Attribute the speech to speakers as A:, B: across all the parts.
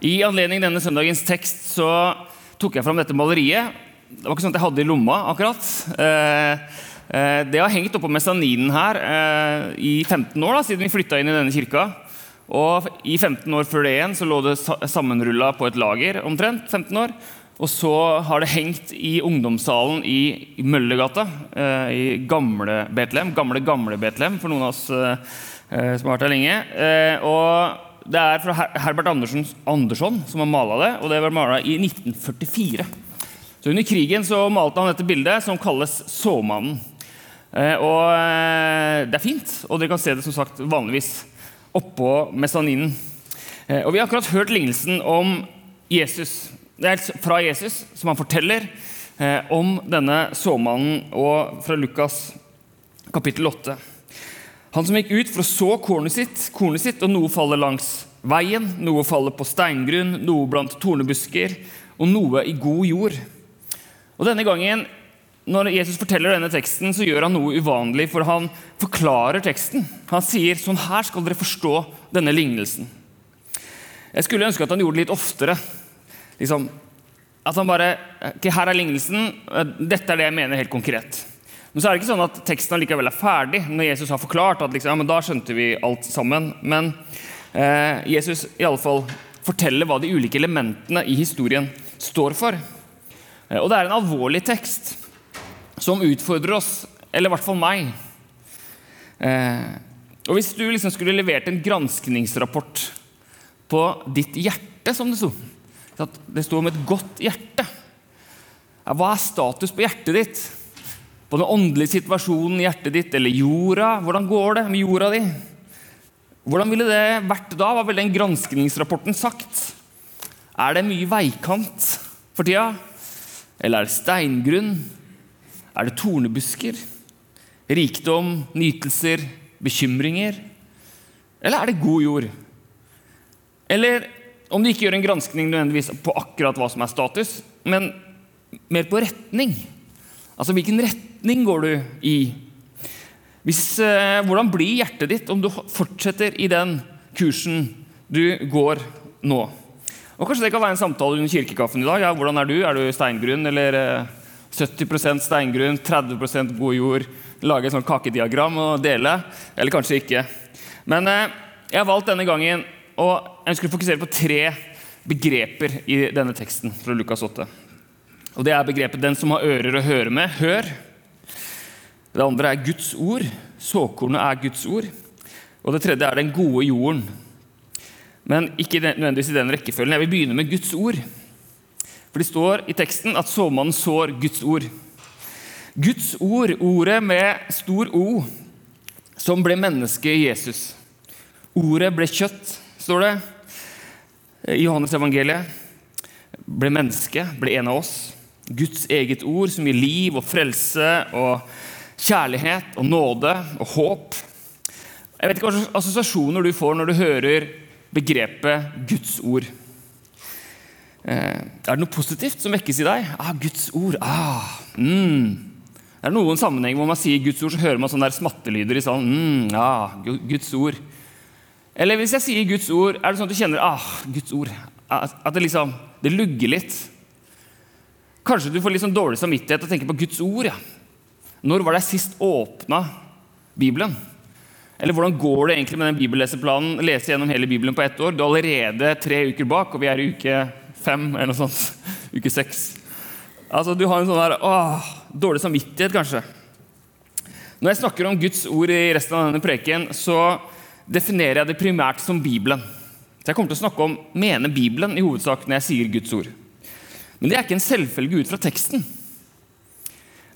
A: I anledning denne søndagens tekst så tok jeg fram dette maleriet. Det var ikke sånn at jeg hadde det i lomma, akkurat. Eh, eh, det har hengt oppå mesaninen her eh, i 15 år, da, siden vi flytta inn i denne kirka. Og I 15 år før det igjen så lå det sammenrulla på et lager omtrent. 15 år. Og så har det hengt i ungdomssalen i, Møllergata, i gamle Betlehem. Gamle, gamle Betlehem, for noen av oss som har vært her lenge. Og det er fra Herbert Andersen, Andersson som har mala det, og det var mala i 1944. Så Under krigen så malte han dette bildet, som kalles 'Såmannen'. Eh, og eh, Det er fint, og dere kan se det som sagt vanligvis oppå mesaninen. Eh, og Vi har akkurat hørt lignelsen om Jesus, det er fra Jesus, som han forteller om denne såmannen, og fra Lukas kapittel 8. Han som gikk ut for å så kornet sitt, kornet sitt, og noe faller langs veien, noe faller på steingrunn, noe blant tornebusker, og noe i god jord. Og denne gangen, Når Jesus forteller denne teksten, så gjør han noe uvanlig, for han forklarer teksten. Han sier sånn her skal dere forstå denne lignelsen. Jeg skulle ønske at han gjorde det litt oftere. Liksom, at han bare okay, Her er lignelsen. Dette er det jeg mener helt konkret. Men så er det ikke sånn at teksten allikevel er ferdig når Jesus har forklart. at liksom, ja, men da skjønte vi alt sammen. Men eh, Jesus i alle fall forteller hva de ulike elementene i historien står for. Eh, og det er en alvorlig tekst som utfordrer oss, eller i hvert fall meg. Eh, og Hvis du liksom skulle levert en granskningsrapport på ditt hjerte, som det sto Det sto om et godt hjerte. Hva er status på hjertet ditt? På den åndelige situasjonen i hjertet ditt eller jorda. Hvordan går det med jorda di? Hvordan ville det vært da? Hva ville den granskningsrapporten sagt? Er det mye veikant for tida? Eller er det steingrunn? Er det tornebusker? Rikdom, nytelser, bekymringer? Eller er det god jord? Eller om du ikke gjør en granskning nødvendigvis på akkurat hva som er status, men mer på retning. Altså hvilken retning retning går du i? Hvis, eh, hvordan blir hjertet ditt om du fortsetter i den kursen du går nå? Og Kanskje det kan være en samtale under kirkekaffen i dag. Ja, hvordan er du? Er du steingrunn eller eh, 70% steingrunn, 30% god jord? Lage et sånt kakediagram og dele? Eller kanskje ikke. Men eh, jeg har valgt denne gangen å jeg skulle fokusere på tre begreper i denne teksten fra Lukas 8. Og Det er begrepet 'den som har ører å høre med', hør. Det andre er Guds ord. Såkornet er Guds ord. Og det tredje er den gode jorden. Men ikke nødvendigvis i den rekkefølgen. Jeg vil begynne med Guds ord. For det står i teksten at såmannen sår Guds ord. Guds ord, ordet med stor O, som ble menneske i Jesus. Ordet ble kjøtt, står det i Johannes evangeliet. Ble menneske, ble en av oss. Guds eget ord som gir liv og frelse og kjærlighet og nåde og håp. Jeg vet ikke hva slags assosiasjoner du får når du hører begrepet Guds ord. Eh, er det noe positivt som vekkes i deg? Ah, Guds ord. Ah, mm. Det noen sammenheng hvor man sier Guds ord, så hører man sånne der smattelyder i salen? Mm, ah, Guds ord. Eller hvis jeg sier Guds ord, er det sånn at du kjenner ah, Guds ord? At det liksom det lugger litt? Kanskje du får litt sånn dårlig samvittighet og tenker på Guds ord. ja. Når var det sist åpna Bibelen? Eller hvordan går det egentlig med den bibelleseplanen? Lese gjennom hele Bibelen på ett år. Du er allerede tre uker bak, og vi er i uke fem eller noe sånt. Uke seks. Altså, du har en sånn der, åh, dårlig samvittighet, kanskje. Når jeg snakker om Guds ord i resten av denne preken, så definerer jeg det primært som Bibelen. Så jeg kommer til å snakke om mener Bibelen i hovedsak når jeg sier Guds ord. Men det er ikke en selvfølge ut fra teksten.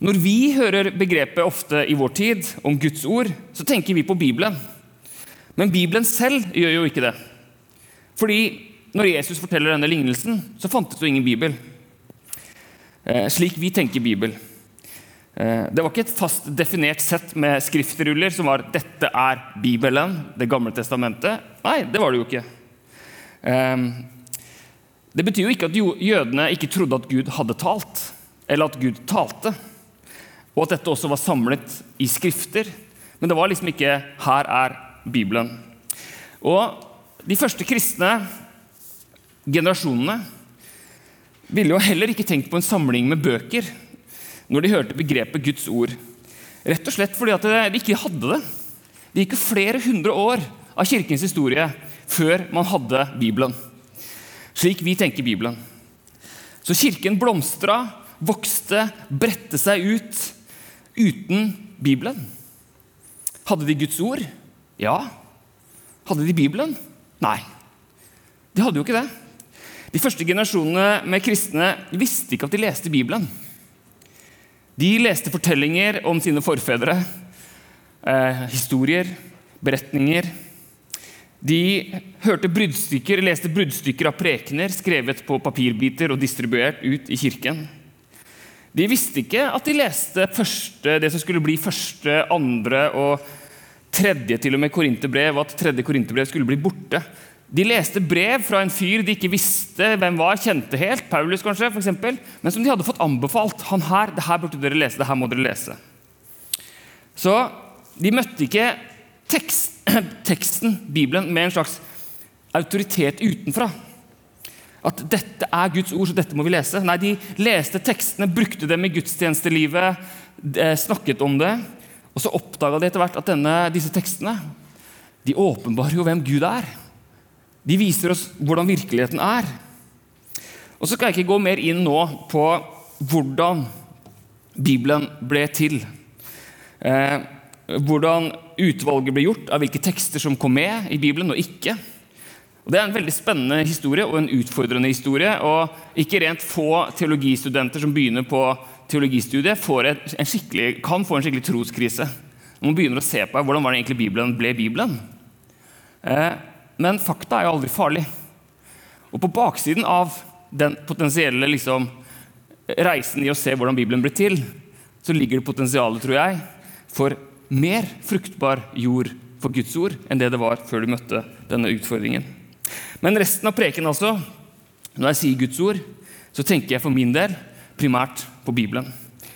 A: Når vi hører begrepet ofte i vår tid om Guds ord, så tenker vi på Bibelen. Men Bibelen selv gjør jo ikke det. Fordi når Jesus forteller denne lignelsen, så fantes jo ingen bibel. Eh, slik vi tenker Bibel. Eh, det var ikke et fast definert sett med skriftruller som var 'dette er Bibelen', Det gamle testamentet. Nei, det var det jo ikke. Eh, det betyr jo ikke at jødene ikke trodde at Gud hadde talt, eller at Gud talte og at dette også var samlet i skrifter. Men det var liksom ikke 'her er Bibelen'. Og De første kristne generasjonene ville jo heller ikke tenkt på en samling med bøker når de hørte begrepet Guds ord. Rett og slett fordi at de ikke hadde det. Det gikk jo flere hundre år av kirkens historie før man hadde Bibelen. Slik vi tenker Bibelen. Så kirken blomstra, vokste, bredte seg ut uten Bibelen. Hadde de Guds ord? Ja. Hadde de Bibelen? Nei. De hadde jo ikke det. De første generasjonene med kristne visste ikke at de leste Bibelen. De leste fortellinger om sine forfedre, eh, historier, beretninger. De hørte bruddstykker, leste bruddstykker av prekener skrevet på papirbiter og distribuert ut i kirken. De visste ikke at de leste første, det som skulle bli første, andre og tredje til og med korinterbrev, at tredje korinterbrev skulle bli borte. De leste brev fra en fyr de ikke visste hvem var, kjente helt, Paulus kanskje, for eksempel, men som de hadde fått anbefalt. han her, det her burde dere lese, det her må dere lese. Så de møtte ikke tekst, teksten, Bibelen, med en slags autoritet utenfra. At dette er Guds ord, så dette må vi lese. Nei, De leste tekstene, brukte dem i gudstjenestelivet, eh, snakket om det. Og så oppdaga de etter hvert at denne, disse tekstene de åpenbarer jo hvem Gud er. De viser oss hvordan virkeligheten er. Og Så skal jeg ikke gå mer inn nå på hvordan Bibelen ble til. Eh, hvordan utvalget ble gjort av hvilke tekster som kom med i Bibelen og ikke. Og Det er en veldig spennende historie og en utfordrende historie. og Ikke rent få teologistudenter som begynner på teologistudiet, en kan få en skikkelig troskrise. Når man begynner å se på hvordan var det egentlig Bibelen ble Bibelen. Eh, men fakta er jo aldri farlig. Og på baksiden av den potensielle liksom, reisen i å se hvordan Bibelen ble til, så ligger det potensialet, tror jeg, for mer fruktbar jord for Guds ord enn det det var før du møtte denne utfordringen. Men resten av preken, altså, når jeg sier Guds ord, så tenker jeg for min del primært på Bibelen.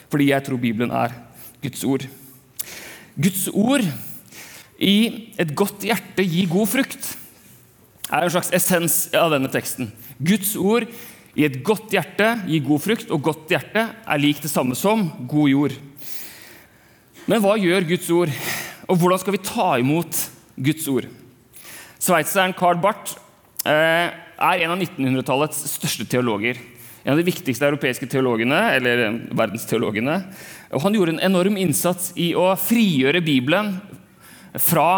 A: Fordi jeg tror Bibelen er Guds ord. Guds ord i et godt hjerte gir god frukt, er en slags essens av denne teksten. Guds ord i et godt hjerte gir god frukt, og godt hjerte er lik det samme som god jord. Men hva gjør Guds ord, og hvordan skal vi ta imot Guds ord? Sveitseren Carl Barth er en av 1900-tallets største teologer. En av de viktigste europeiske teologene, eller eh, verdensteologene. Og han gjorde en enorm innsats i å frigjøre Bibelen fra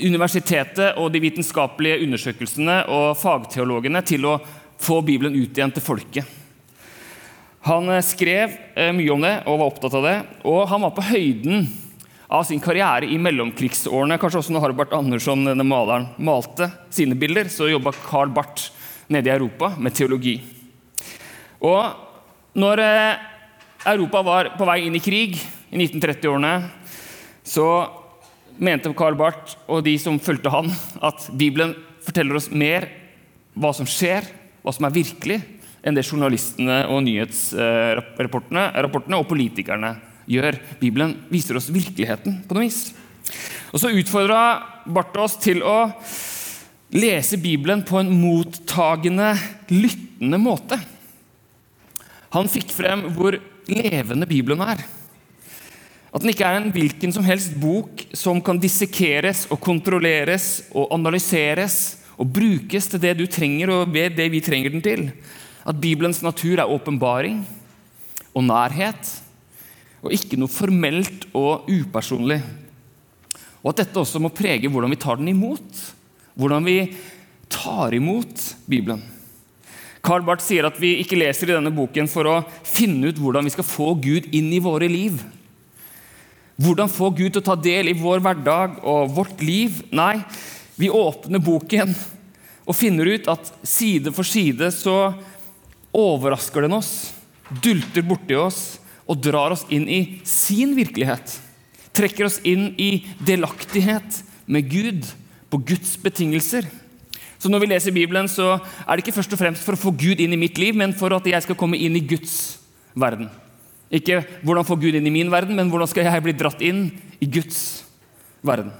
A: universitetet og de vitenskapelige undersøkelsene og fagteologene til å få Bibelen ut igjen til folket. Han eh, skrev mye om det og var opptatt av det. Og han var på høyden av sin karriere i mellomkrigsårene. Kanskje også når Harbart Andersson, denne maleren, malte sine bilder, så jobba Carl Barth nede i Europa med teologi. Og når eh, Europa var på vei inn i krig i 1930-årene, så mente Carl Barth og de som fulgte han, at Bibelen forteller oss mer hva som skjer, hva som er virkelig, enn det journalistene og nyhetsrapportene og politikerne gjør. Bibelen viser oss virkeligheten på noe vis. Og Så utfordra Barth oss til å lese Bibelen på en mottagende, lyttende måte. Han fikk frem hvor levende Bibelen er. At den ikke er en hvilken som helst bok som kan dissekeres og kontrolleres og analyseres og brukes til det du trenger og det vi trenger den til. At Bibelens natur er åpenbaring og nærhet og ikke noe formelt og upersonlig. Og at dette også må prege hvordan vi tar den imot. Hvordan vi tar imot Bibelen. Carl Barth sier at vi ikke leser i denne boken for å finne ut hvordan vi skal få Gud inn i våre liv. Hvordan få Gud til å ta del i vår hverdag og vårt liv. Nei, vi åpner boken og finner ut at side for side så overrasker den oss, dulter borti oss og drar oss inn i sin virkelighet. Trekker oss inn i delaktighet med Gud på Guds betingelser. Så Når vi leser Bibelen, så er det ikke først og fremst for å få Gud inn i mitt liv, men for at jeg skal komme inn i Guds verden. Ikke hvordan få Gud inn i min verden, men hvordan skal jeg bli dratt inn i Guds verden.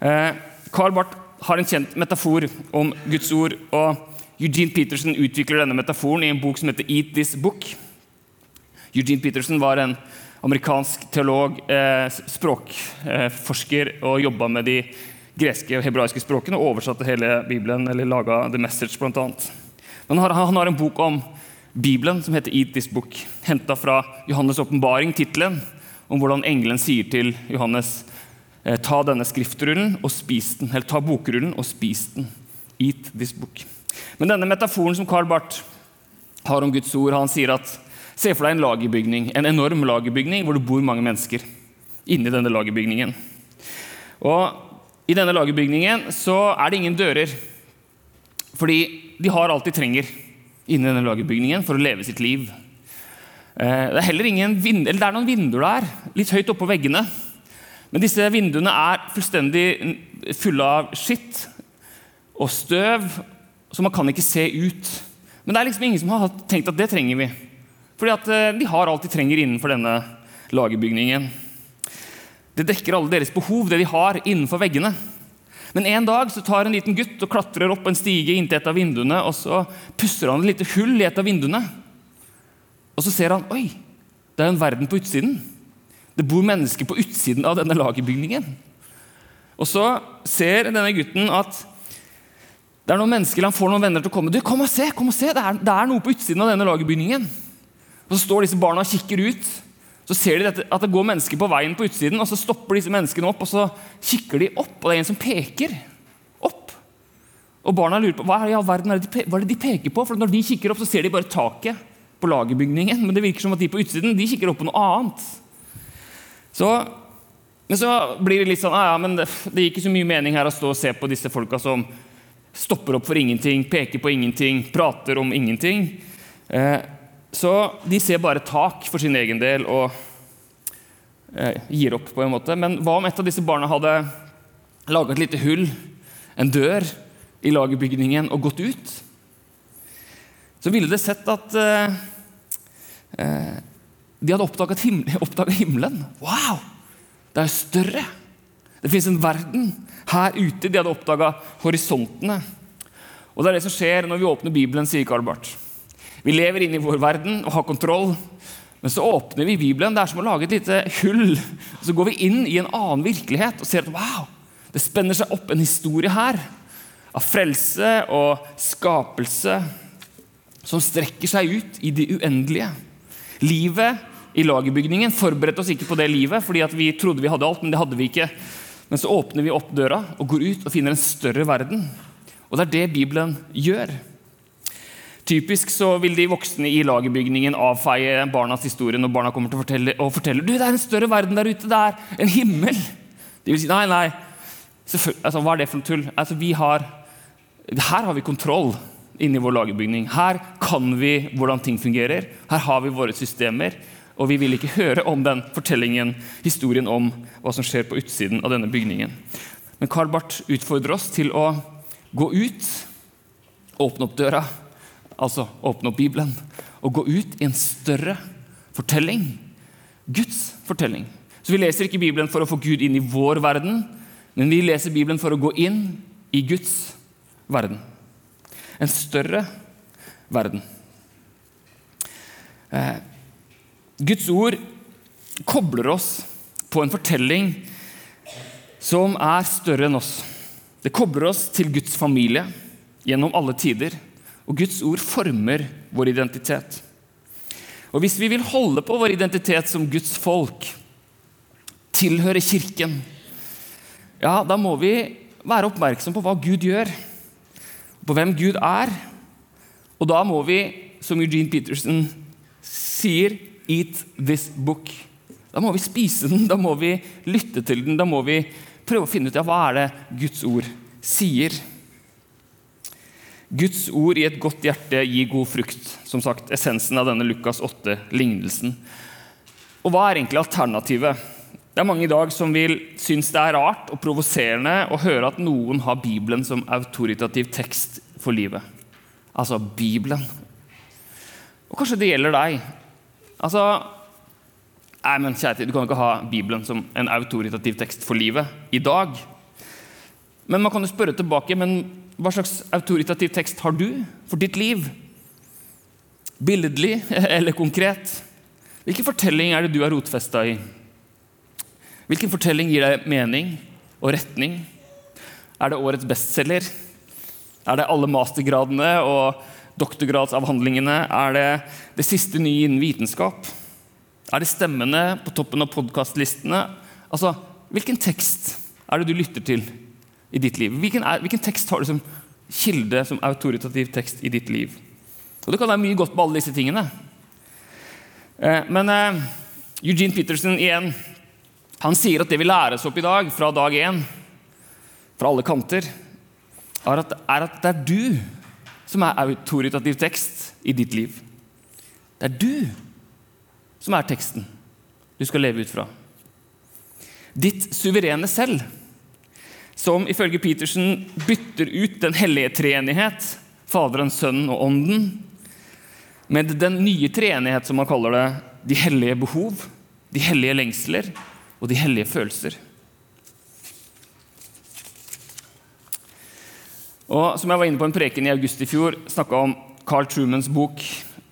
A: Eh, Karl Barth har en kjent metafor om Guds ord. og Eugene Peterson utvikler denne metaforen i en bok som heter 'Eat This Book'. Eugene Peterson var en amerikansk teolog, eh, språkforsker, og jobba med de greske og hebraiske språkene og oversatte hele Bibelen, eller laga The Message bl.a. Men han, har en bok om Bibelen som heter 'Eat This Book', henta fra Johannes' åpenbaring, tittelen om hvordan engelen sier til Johannes eh, ta denne skriftrullen og spis den, eller ta bokrullen og spis den. Eat this book. Men denne metaforen som Carl Barth har om Guds ord, han sier at Se for deg en lagerbygning, en enorm lagerbygning hvor det bor mange mennesker inni denne lagerbygningen. Og I denne lagerbygningen så er det ingen dører, fordi de har alt de trenger inni denne lagerbygningen for å leve sitt liv. Eh, det er ingen vind eller det er noen vinduer der, litt høyt oppå veggene. Men disse vinduene er fullstendig fulle av skitt og støv, så man kan ikke se ut. Men det er liksom ingen som har tenkt at det trenger vi. Fordi at eh, de har alt de trenger innenfor denne lagerbygningen. Det dekker alle deres behov, det de har innenfor veggene. Men en dag så tar en liten gutt og klatrer opp en stige inntil et av vinduene, og så pusser han et lite hull i et av vinduene. Og så ser han oi, det er en verden på utsiden. Det bor mennesker på utsiden av denne lagerbygningen. Og så ser denne gutten at det er noen mennesker, han får noen venner til å komme. Du, kom og se, kom og se, det er, det er noe på utsiden av denne lagerbygningen. Og Så står disse barna og kikker ut. Så ser de at det går mennesker på veien på utsiden, og så stopper disse menneskene opp og så kikker de opp, og det er en som peker opp. Og Barna lurer på hva all verden er det, de, hva er det de peker på. For Når de kikker opp, så ser de bare taket på lagerbygningen. Men det virker som at de på utsiden de kikker opp på noe annet. Så, men så blir det litt sånn ja, men det, det gir ikke så mye mening her å stå og se på disse folka som stopper opp for ingenting, peker på ingenting, prater om ingenting. Eh, så de ser bare tak for sin egen del og eh, gir opp, på en måte. Men hva om et av disse barna hadde laga et lite hull, en dør, i lagerbygningen og gått ut? Så ville det sett at eh, eh de hadde oppdaga himle, himmelen. Wow! Det er større. Det fins en verden her ute. De hadde oppdaga horisontene. Og Det er det som skjer når vi åpner Bibelen, sier Karl Barth. Vi lever inne i vår verden og har kontroll. Men så åpner vi Bibelen. Det er som å lage et lite hull. Så går vi inn i en annen virkelighet og ser at wow, det spenner seg opp en historie her av frelse og skapelse som strekker seg ut i det uendelige. Livet i lagerbygningen forberedte oss ikke på det livet, fordi vi trodde vi hadde alt, men det hadde vi ikke. Men så åpner vi opp døra og går ut og finner en større verden. Og det er det Bibelen gjør. Typisk så vil de voksne i lagerbygningen avfeie barnas historie når barna kommer til å fortelle, og forteller du, det er en større verden der ute. Det er en himmel. De vil si nei, nei. Altså, hva er det for noe tull? Altså, vi har, her har vi kontroll inni vår lagerbygning. Her kan vi hvordan ting fungerer. Her har vi våre systemer. Og vi vil ikke høre om den fortellingen, historien om hva som skjer på utsiden av denne bygningen. Men Karl Barth utfordrer oss til å gå ut, åpne opp døra altså åpne opp Bibelen og gå ut i en større fortelling. Guds fortelling. Så Vi leser ikke Bibelen for å få Gud inn i vår verden, men vi leser Bibelen for å gå inn i Guds verden. En større verden. Eh, Guds ord kobler oss på en fortelling som er større enn oss. Det kobler oss til Guds familie gjennom alle tider. Og Guds ord former vår identitet. Og Hvis vi vil holde på vår identitet som Guds folk, tilhøre Kirken, ja, da må vi være oppmerksom på hva Gud gjør, på hvem Gud er. Og da må vi, som Eugene Peterson sier, 'eat this book'. Da må vi spise den, da må vi lytte til den, da må vi prøve å finne ut ja, hva er det Guds ord sier. Guds ord i et godt hjerte gir god frukt. Som sagt, essensen av denne Lukas 8-lignelsen. Og hva er egentlig alternativet? Det er mange i dag som vil synes det er rart og provoserende å høre at noen har Bibelen som autoritativ tekst for livet. Altså Bibelen. Og kanskje det gjelder deg. Altså Nei, men kjære, Du kan jo ikke ha Bibelen som en autoritativ tekst for livet i dag. Men man kan jo spørre tilbake men hva slags autoritativ tekst har du for ditt liv? Billedlig eller konkret? Hvilken fortelling er det du er rotfesta i? Hvilken fortelling gir deg mening og retning? Er det årets bestselger? Er det alle mastergradene og doktorgradsavhandlingene? Er det det siste nye innen vitenskap? Er det stemmene på toppen av podkastlistene? Altså, hvilken tekst er det du lytter til i ditt liv? Hvilken, er, hvilken tekst har du som kilde, som autoritativ tekst i ditt liv? Og Det kan være mye godt på alle disse tingene. Eh, men eh, Eugene Peterson igjen, han sier at det vi læres opp i dag, fra dag én, fra alle kanter, er at, er at det er du som er autoritativ tekst i ditt liv. Det er du som er teksten du skal leve ut fra. Ditt suverene selv, som ifølge Petersen bytter ut den hellige treenighet, Faderen, Sønnen og Ånden, med den nye treenighet, som man kaller det, de hellige behov, de hellige lengsler og de hellige følelser. Og som jeg var inne på en preken i august i fjor, snakka om Carl Trumans bok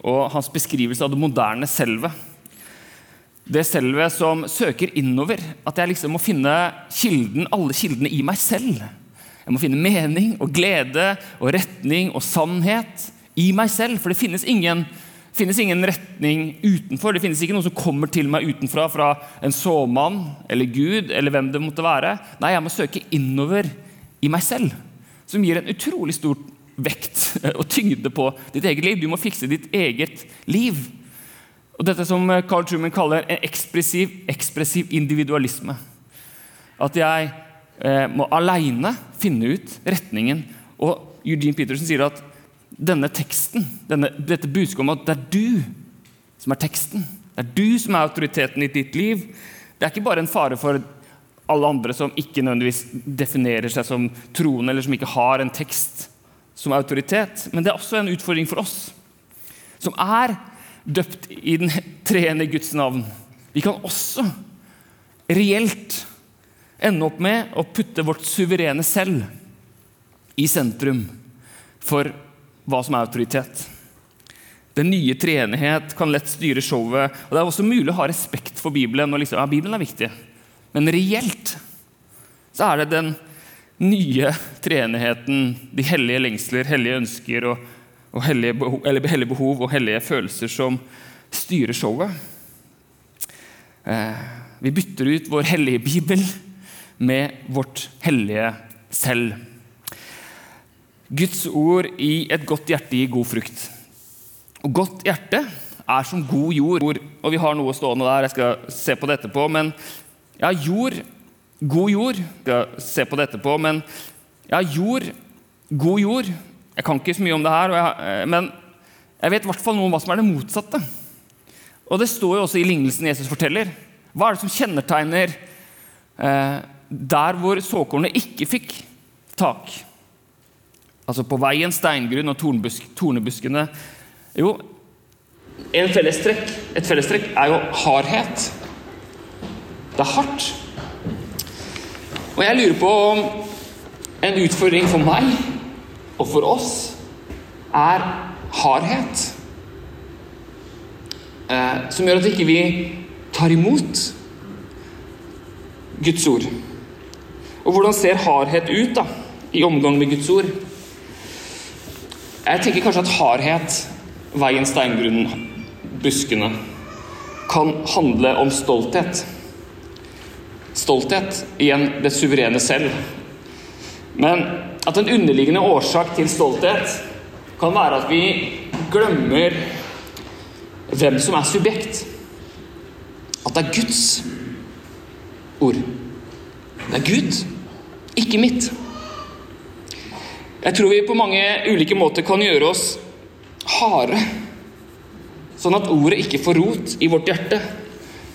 A: og hans beskrivelse av det moderne selvet. Det selvet som søker innover. At jeg liksom må finne kilden, alle kildene i meg selv. Jeg må finne mening og glede og retning og sannhet i meg selv. For det finnes ingen, finnes ingen retning utenfor. Det finnes ikke noe som kommer til meg utenfra fra en såmann eller Gud eller hvem det måtte være. Nei, jeg må søke innover i meg selv som gir en utrolig stor vekt og tyngde på ditt eget liv. Du må fikse ditt eget liv. Og Dette som Carl Truman kaller en ekspressiv, ekspressiv individualisme. At jeg eh, må aleine finne ut retningen. Og Eugene Peterson sier at denne teksten, denne, dette budskapet om at det er du som er teksten, det er du som er autoriteten i ditt liv, det er ikke bare en fare for alle andre som ikke nødvendigvis definerer seg som troende, eller som ikke har en tekst som autoritet. Men det er også en utfordring for oss, som er døpt i den treende Guds navn. Vi kan også reelt ende opp med å putte vårt suverene selv i sentrum for hva som er autoritet. Den nye treenighet kan lett styre showet. og Det er også mulig å ha respekt for Bibelen. og liksom, ja, Bibelen er viktig. Men reelt så er det den nye treenigheten, de hellige lengsler, hellige ønsker og, og hellige, behov, hellige, behov, og hellige følelser som styrer showet. Eh, vi bytter ut vår hellige bibel med vårt hellige selv. Guds ord i et godt hjerte gir god frukt. Og godt hjerte er som god jord. Og vi har noe stående der, jeg skal se på det etterpå. Men ja, jord, god jord Jeg Skal se på det etterpå, men ja, jord, god jord Jeg kan ikke så mye om det her, jeg, eh, men jeg vet i hvert fall noe om hva som er det motsatte. Og det står jo også i lignelsen Jesus forteller. Hva er det som kjennetegner eh, der hvor såkornet ikke fikk tak? Altså på veien, steingrunn og tornbusk, tornebuskene. Jo, fellestrekk, et fellestrekk er jo hardhet. Det er hardt. Og jeg lurer på om en utfordring for meg og for oss er hardhet. Eh, som gjør at ikke vi tar imot Guds ord. Og hvordan ser hardhet ut da, i omgang med Guds ord? Jeg tenker kanskje at hardhet, veien, steingrunnen, buskene, kan handle om stolthet stolthet. Igjen det suverene selv. Men at en underliggende årsak til stolthet kan være at vi glemmer hvem som er subjekt. At det er Guds ord. Det er Gud, ikke mitt. Jeg tror vi på mange ulike måter kan gjøre oss harde, sånn at ordet ikke får rot i vårt hjerte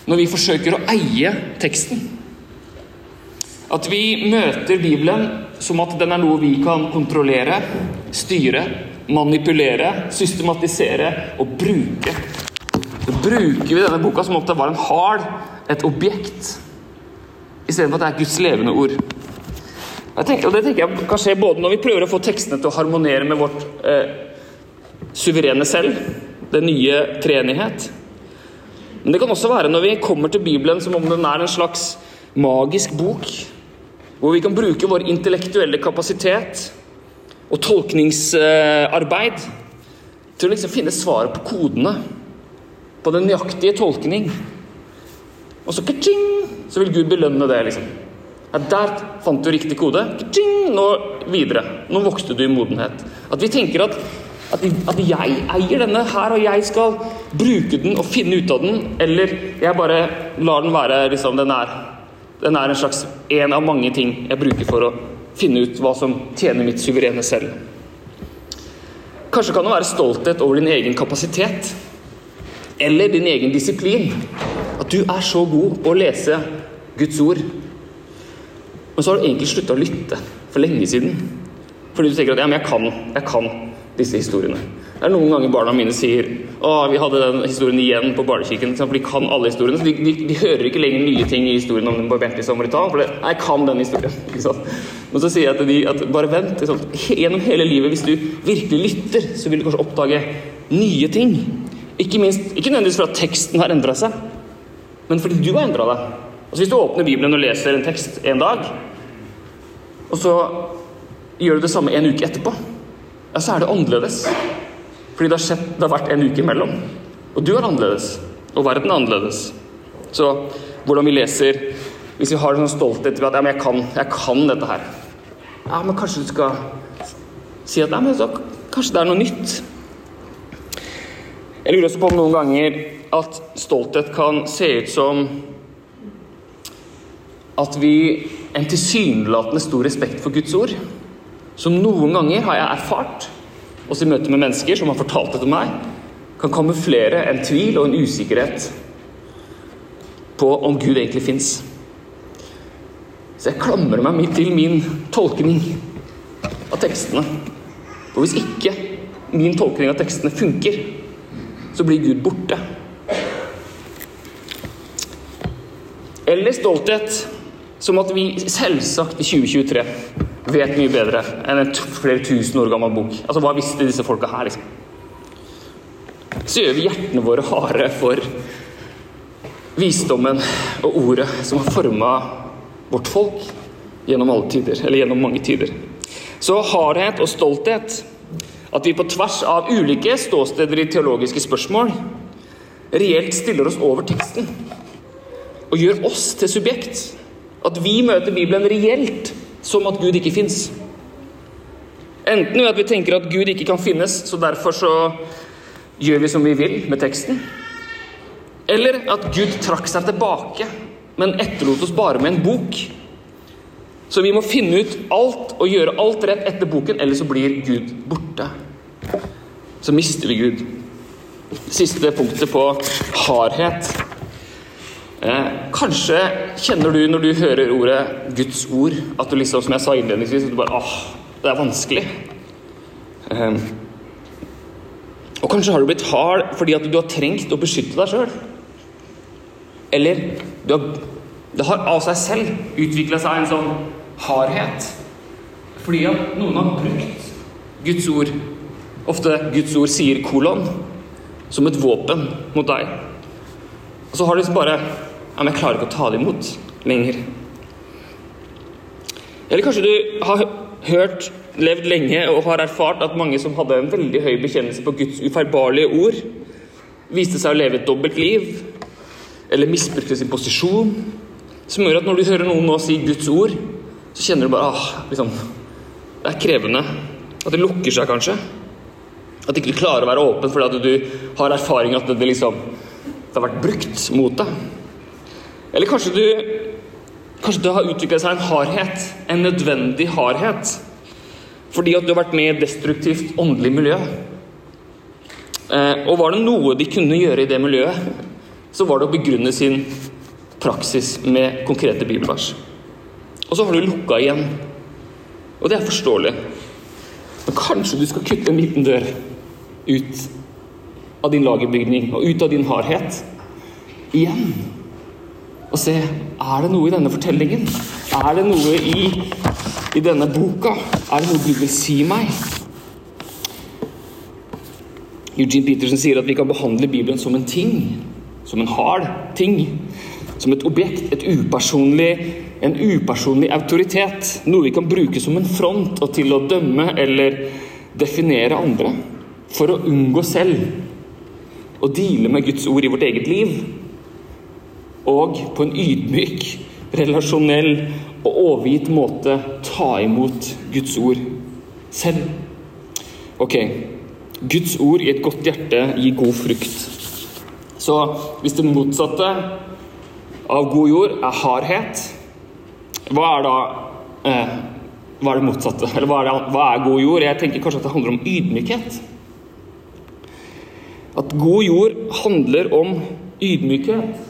A: når vi forsøker å eie teksten. At vi møter Bibelen som at den er noe vi kan kontrollere, styre, manipulere, systematisere og bruke. Så bruker vi denne boka som om det var en hal, et objekt, istedenfor at det er Guds levende ord. Tenker, og det tenker jeg kan skje både når vi prøver å få tekstene til å harmonere med vårt eh, suverene selv, den nye treenighet. Men det kan også være når vi kommer til Bibelen som om den er en slags magisk bok, hvor vi kan bruke vår intellektuelle kapasitet og tolkningsarbeid til å liksom finne svaret på kodene, på den nøyaktige tolkning. Og så ka-ching, så vil Gud belønne det. liksom. Ja, der fant du riktig kode. Ka-ching, nå videre. Nå vokste du i modenhet. At vi tenker at, at, at jeg eier denne her, og jeg skal bruke den og finne ut av den, eller jeg bare lar den være liksom den er. Den er en slags en av mange ting jeg bruker for å finne ut hva som tjener mitt suverene selv. Kanskje kan det være stolthet over din egen kapasitet eller din egen disiplin. At du er så god på å lese Guds ord. Men så har du egentlig slutta å lytte for lenge siden. Fordi du tenker at ja, men jeg kan, jeg kan disse historiene. Det er noen ganger barna mine sier å, vi hadde den historien igjen på barnekirken. For de kan alle historiene. så de, de, de, hører ikke lenger nye ting i historien om den barberte samaritan. For det, jeg kan den historien. ikke sant? Men så sier jeg til de at bare vent. Sånn, gjennom hele livet, hvis du virkelig lytter, så vil du kanskje oppdage nye ting. Ikke minst, ikke nødvendigvis fordi teksten har endra seg, men fordi du har endra deg. Altså Hvis du åpner Bibelen og leser en tekst en dag, og så gjør du det samme en uke etterpå, ja, så er det annerledes. Fordi det har, skjedd, det har vært en uke imellom. Og du er annerledes. Og verden er annerledes. Så hvordan vi leser Hvis vi har en sånn stolthet ved at ja, men jeg kan, jeg kan dette her Ja, men kanskje du skal si at ja, men så, kanskje det er noe nytt. Jeg lurer også på om noen ganger at stolthet kan se ut som at vi en tilsynelatende stor respekt for Guds ord, som noen ganger har jeg erfart også i møte med mennesker som har fortalt det til meg, kan kamuflere en tvil og en usikkerhet på om Gud egentlig fins. Så jeg klamrer meg midt til min tolkning av tekstene. Og hvis ikke min tolkning av tekstene funker, så blir Gud borte. Eller stolthet som at vi selvsagt i 2023 vet mye bedre enn en flere tusen år gammel bok. Altså, Hva visste disse folka her, liksom? Så gjør vi hjertene våre harde for visdommen og ordet som har forma vårt folk gjennom alle tider, eller gjennom mange tider. Så hardhet og stolthet, at vi på tvers av ulike ståsteder i teologiske spørsmål reelt stiller oss over teksten og gjør oss til subjekt. At vi møter Bibelen reelt som at Gud ikke fins. Enten ved at vi tenker at Gud ikke kan finnes, så derfor så gjør vi som vi vil med teksten. Eller at Gud trakk seg tilbake, men etterlot oss bare med en bok. Så vi må finne ut alt og gjøre alt rett etter boken, eller så blir Gud borte. Så mister vi Gud. Siste punktet på hardhet. Eh, kanskje kjenner du når du hører ordet Guds ord, at du liksom, som jeg sa innledningsvis, at du bare åh, det er vanskelig. Eh, og kanskje har du blitt hard fordi at du har trengt å beskytte deg sjøl. Eller har, det har av seg selv utvikla seg en sånn hardhet fordi at noen har brukt Guds ord Ofte Guds ord sier kolon som et våpen mot deg. Og så har du liksom bare Ja, men jeg klarer ikke å ta det imot lenger. Eller kanskje du har hørt, levd lenge og har erfart at mange som hadde en veldig høy bekjennelse på Guds ufeilbarlige ord, viste seg å leve et dobbelt liv, eller misbrukte sin posisjon, som gjør at når du hører noen nå si Guds ord, så kjenner du bare ah, liksom, Det er krevende. At det lukker seg, kanskje. At du ikke klarer å være åpen fordi at du har erfaring at det, liksom, det har vært brukt mot deg. Eller kanskje du Kanskje det har utvikla seg en hardhet, en nødvendig hardhet, fordi at du har vært med i et destruktivt åndelig miljø. Eh, og var det noe de kunne gjøre i det miljøet, så var det å begrunne sin praksis med konkrete bibelvers. Og så har du lukka igjen. Og det er forståelig. Men kanskje du skal kutte en liten dør ut av din lagerbygning og ut av din hardhet igjen og se er det noe i denne fortellingen. Er det noe i i denne boka? Er det noe Gud vil si meg? Eugene Peterson sier at vi kan behandle Bibelen som en ting. Som en hard ting. Som et objekt. Et upersonlig, en upersonlig autoritet. Noe vi kan bruke som en front og til å dømme eller definere andre. For å unngå selv å deale med Guds ord i vårt eget liv. Og på en ydmyk, relasjonell og overgitt måte ta imot Guds ord selv. Ok, Guds ord i et godt hjerte gir god frukt. Så hvis det motsatte av god jord er hardhet, hva er da eh, hva er det motsatte? Eller hva er, det, hva er god jord? Jeg tenker kanskje at det handler om ydmykhet. At god jord handler om ydmykhet.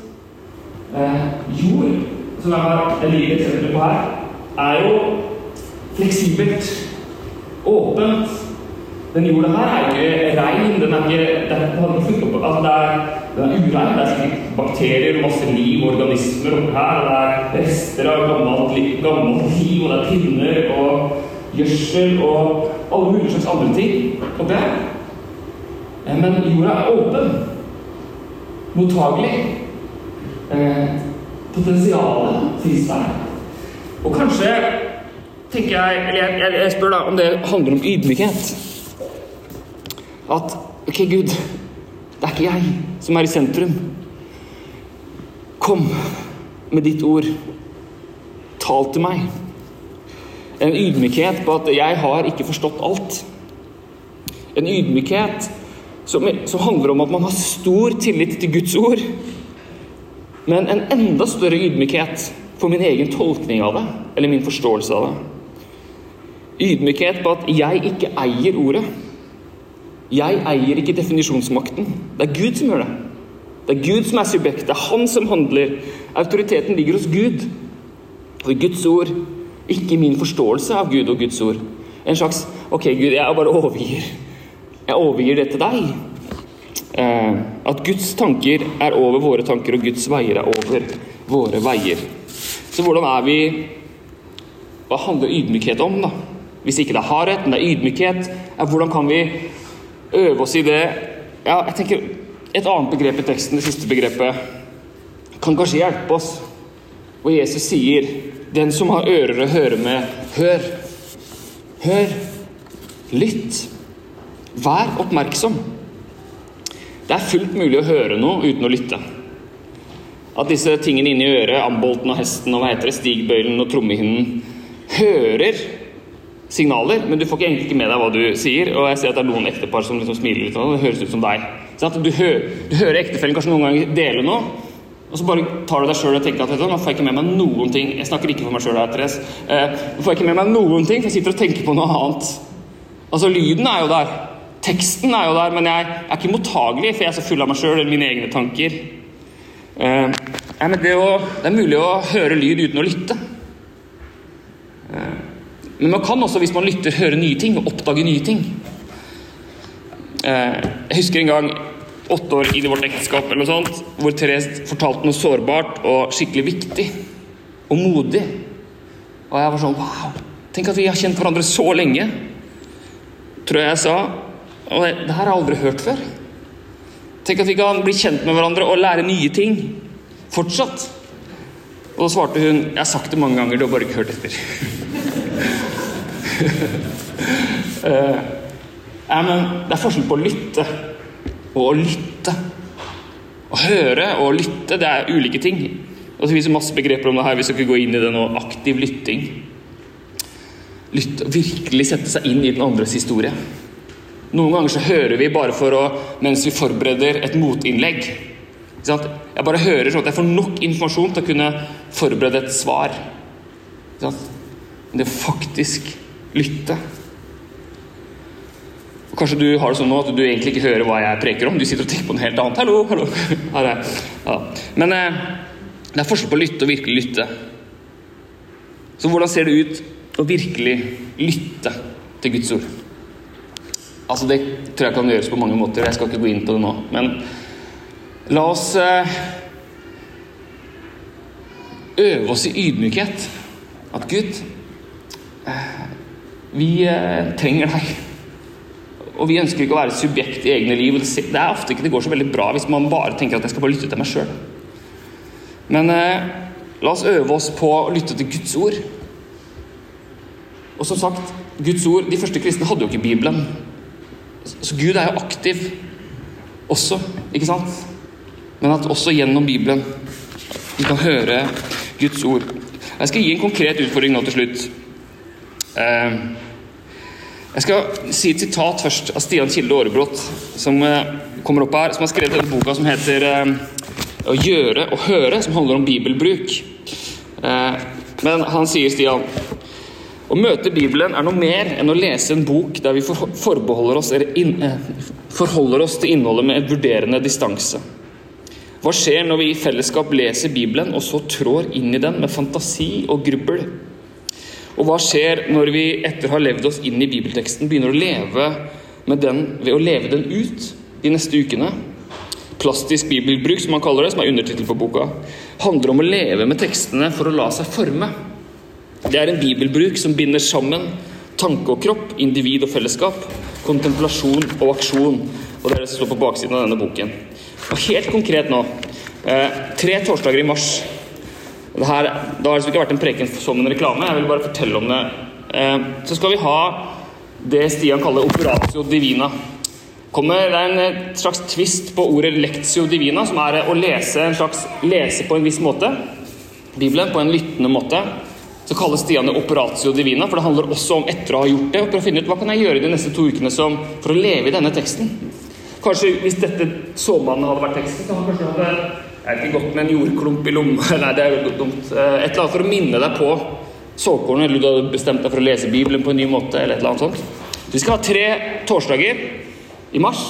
A: Eh, jord, som jeg har et lite eksempel på her, er jo fleksibelt. Åpent. Den jorda her er ikke rein. Den er ikke, det er, altså det er, er urein. Det er sikkert bakterier, masse liv, og organismer oppi her. og Det er rester av gammelt, gammelt liv, og det er pinner og gjødsel og alle mulige slags andre ting oppi her. Eh, men jorda er åpen. Mottagelig. Eh, potensialet fins der. Og kanskje tenker jeg, eller jeg, jeg, jeg spør da om det handler om ydmykhet. At ok, Gud, det er ikke jeg som er i sentrum. Kom med ditt ord. Tal til meg. En ydmykhet på at jeg har ikke forstått alt. En ydmykhet som, som handler om at man har stor tillit til Guds ord. Men en enda større ydmykhet for min egen tolkning av det, eller min forståelse av det. Ydmykhet på at jeg ikke eier ordet. Jeg eier ikke definisjonsmakten. Det er Gud som gjør det. Det er Gud som er subjekt. Det er han som handler. Autoriteten ligger hos Gud. Og Guds ord, ikke min forståelse av Gud og Guds ord. En slags Ok, Gud, jeg bare overgir. Jeg overgir det til deg. Eh, at Guds tanker er over våre tanker, og Guds veier er over våre veier. Så hvordan er vi Hva handler ydmykhet om, da? Hvis ikke det er hardhet, men det er ydmykhet, er hvordan kan vi øve oss i det Ja, jeg tenker Et annet begrep i teksten, det siste begrepet, kan kanskje hjelpe oss. Hvor Jesus sier 'Den som har ører å høre med, hør'. Hør. Lytt. Vær oppmerksom. Det er fullt mulig å høre noe uten å lytte. At disse tingene inni øret, ambolten og hesten og hva heter det, stigbøylen og trommehinnen, hører signaler, men du får ikke egentlig ikke med deg hva du sier. Og jeg ser at det er noen ektepar som liksom smiler litt, og det høres ut som deg. Du, hører, du hører ektefellen kanskje noen ganger dele noe, og så bare tar du deg sjøl og tenker at vet du, nå får jeg ikke med meg noen ting. Jeg snakker ikke for meg sjøl her, Therese. Eh, nå får jeg ikke med meg noen ting, for jeg sitter og tenker på noe annet. Altså, lyden er jo der. Teksten er jo der, men jeg er ikke mottagelig, for jeg er så full av meg sjøl eller mine egne tanker. Uh, ja, det, å, det, er mulig å høre lyd uten å lytte. Uh, men man kan også, hvis man lytter, høre nye ting og oppdage nye ting. Uh, jeg husker en gang åtte år inn i vårt ekteskap eller noe sånt, hvor Therese fortalte noe sårbart og skikkelig viktig og modig. Og jeg var sånn Wow! Tenk at vi har kjent hverandre så lenge. Tror jeg jeg sa. Og det, her har jeg aldri hørt før. Tenk at vi kan bli kjent med hverandre og lære nye ting. Fortsatt. Og da svarte hun Jeg har sagt det mange ganger, du har bare ikke hørt etter. uh, men det er forskjell på å lytte og å lytte. Å høre og å lytte, det er ulike ting. Og Det finnes masse begreper om det her. Vi skal ikke gå inn i det nå. Aktiv lytting. Lytte, virkelig sette seg inn i den andres historie. Noen ganger så hører vi bare for å, mens vi forbereder et motinnlegg. Jeg bare hører sånn at jeg får nok informasjon til å kunne forberede et svar. Men det å faktisk lytte og Kanskje du har det sånn nå at du egentlig ikke hører hva jeg preker om. Du sitter og tenker på noe helt annet. Hallo, hallo. Ja. Men eh, det er forskjell på å lytte og virkelig lytte. Så hvordan ser det ut å virkelig lytte til Guds ord? Altså Det tror jeg kan gjøres på mange måter. Jeg skal ikke gå inn på det nå. Men la oss eh, øve oss i ydmykhet. At Gud, eh, vi eh, trenger deg. Og vi ønsker ikke å være subjekt i egne liv. Det er ofte ikke det går så veldig bra hvis man bare tenker at jeg skal bare lytte til meg sjøl. Men eh, la oss øve oss på å lytte til Guds ord. Og som sagt, Guds ord, De første kristne hadde jo ikke Bibelen. Så Gud er jo aktiv også, ikke sant? Men at også gjennom Bibelen vi kan høre Guds ord. Jeg skal gi en konkret utfordring nå til slutt. Eh, jeg skal si et sitat først av Stian Kilde Aarebrot, som eh, kommer opp her, som har skrevet denne boka som heter eh, 'Å gjøre og høre', som handler om bibelbruk. Men han sier, Stian å møte Bibelen er noe mer enn å lese en bok der vi oss, forholder oss til innholdet med en vurderende distanse. Hva skjer når vi i fellesskap leser Bibelen og så trår inn i den med fantasi og grubbel? Og hva skjer når vi etter å ha levd oss inn i bibelteksten begynner å leve med den ved å leve den ut de neste ukene? Plastisk bibelbruk, som man kaller det, som er undertittel på boka, handler om å leve med tekstene for å la seg forme. Det er en bibelbruk som binder sammen tanke og kropp, individ og fellesskap, kontemplasjon og aksjon. Og det er det som står på baksiden av denne boken. Og helt konkret nå eh, Tre torsdager i mars her, Det har det ikke vært en preken som en reklame, jeg vil bare fortelle om det. Eh, så skal vi ha det Stian kaller operatio divina. Kommer, det er en eh, slags tvist på ordet lectio divina, som er å lese, en slags, lese på en viss måte. Bibelen på en lyttende måte. Så kalles Stian det operatio divina, for det handler også om etter å ha gjort det, og for å finne ut hva kan jeg gjøre de neste to ukene som, for å leve i denne teksten. Kanskje hvis dette såmannen hadde vært teksten, så hadde kanskje hadde jeg ikke gått med en jordklump i lomma. Nei, det er jo dumt. Eh, et eller annet for å minne deg på såkornet, eller du hadde bestemt deg for å lese Bibelen på en ny måte. eller et eller annet sånt. Vi skal ha tre torsdager i mars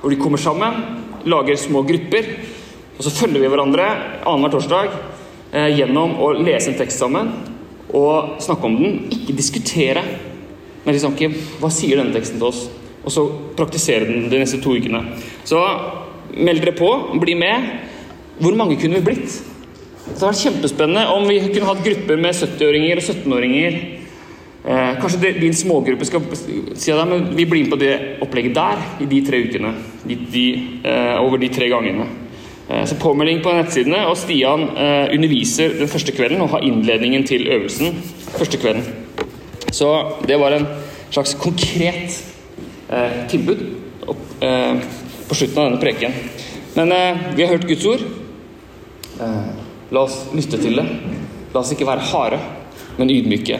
A: hvor de kommer sammen, lager små grupper. Og så følger vi hverandre annenhver torsdag eh, gjennom å lese en tekst sammen og snakke om den. Ikke diskutere, men liksom, ikke hva sier denne teksten til oss? og så praktisere den de neste to ukene. Så meld dere på, bli med. Hvor mange kunne vi blitt? Det hadde vært kjempespennende om vi kunne hatt grupper med 70-åringer og 17-åringer. Eh, kanskje din smågruppe skal si at men vi blir med på det opplegget der i de tre ukene. De, de, eh, over de tre gangene. Eh, så påmelding på nettsidene. Og Stian eh, underviser den første kvelden og har innledningen til øvelsen første kvelden. Så det var en slags konkret eh, tilbud på slutten av denne preken. Men vi har hørt Guds ord. La oss lytte til det. La oss ikke være harde, men ydmyke.